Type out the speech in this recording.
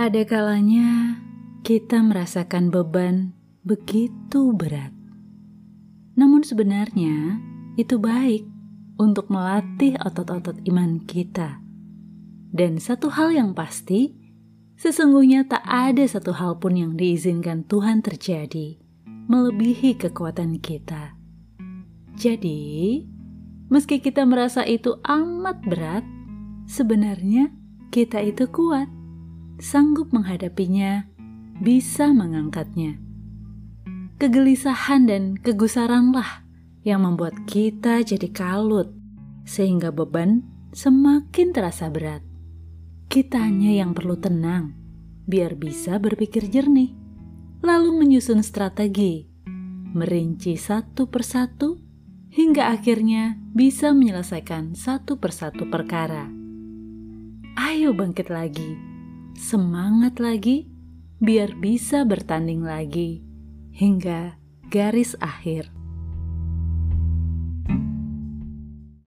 Ada kalanya kita merasakan beban begitu berat. Namun sebenarnya itu baik untuk melatih otot-otot iman kita. Dan satu hal yang pasti, sesungguhnya tak ada satu hal pun yang diizinkan Tuhan terjadi melebihi kekuatan kita. Jadi, meski kita merasa itu amat berat, sebenarnya kita itu kuat sanggup menghadapinya, bisa mengangkatnya. Kegelisahan dan kegusaranlah yang membuat kita jadi kalut, sehingga beban semakin terasa berat. Kitanya yang perlu tenang, biar bisa berpikir jernih, lalu menyusun strategi, merinci satu persatu, hingga akhirnya bisa menyelesaikan satu persatu perkara. Ayo bangkit lagi semangat lagi biar bisa bertanding lagi hingga garis akhir.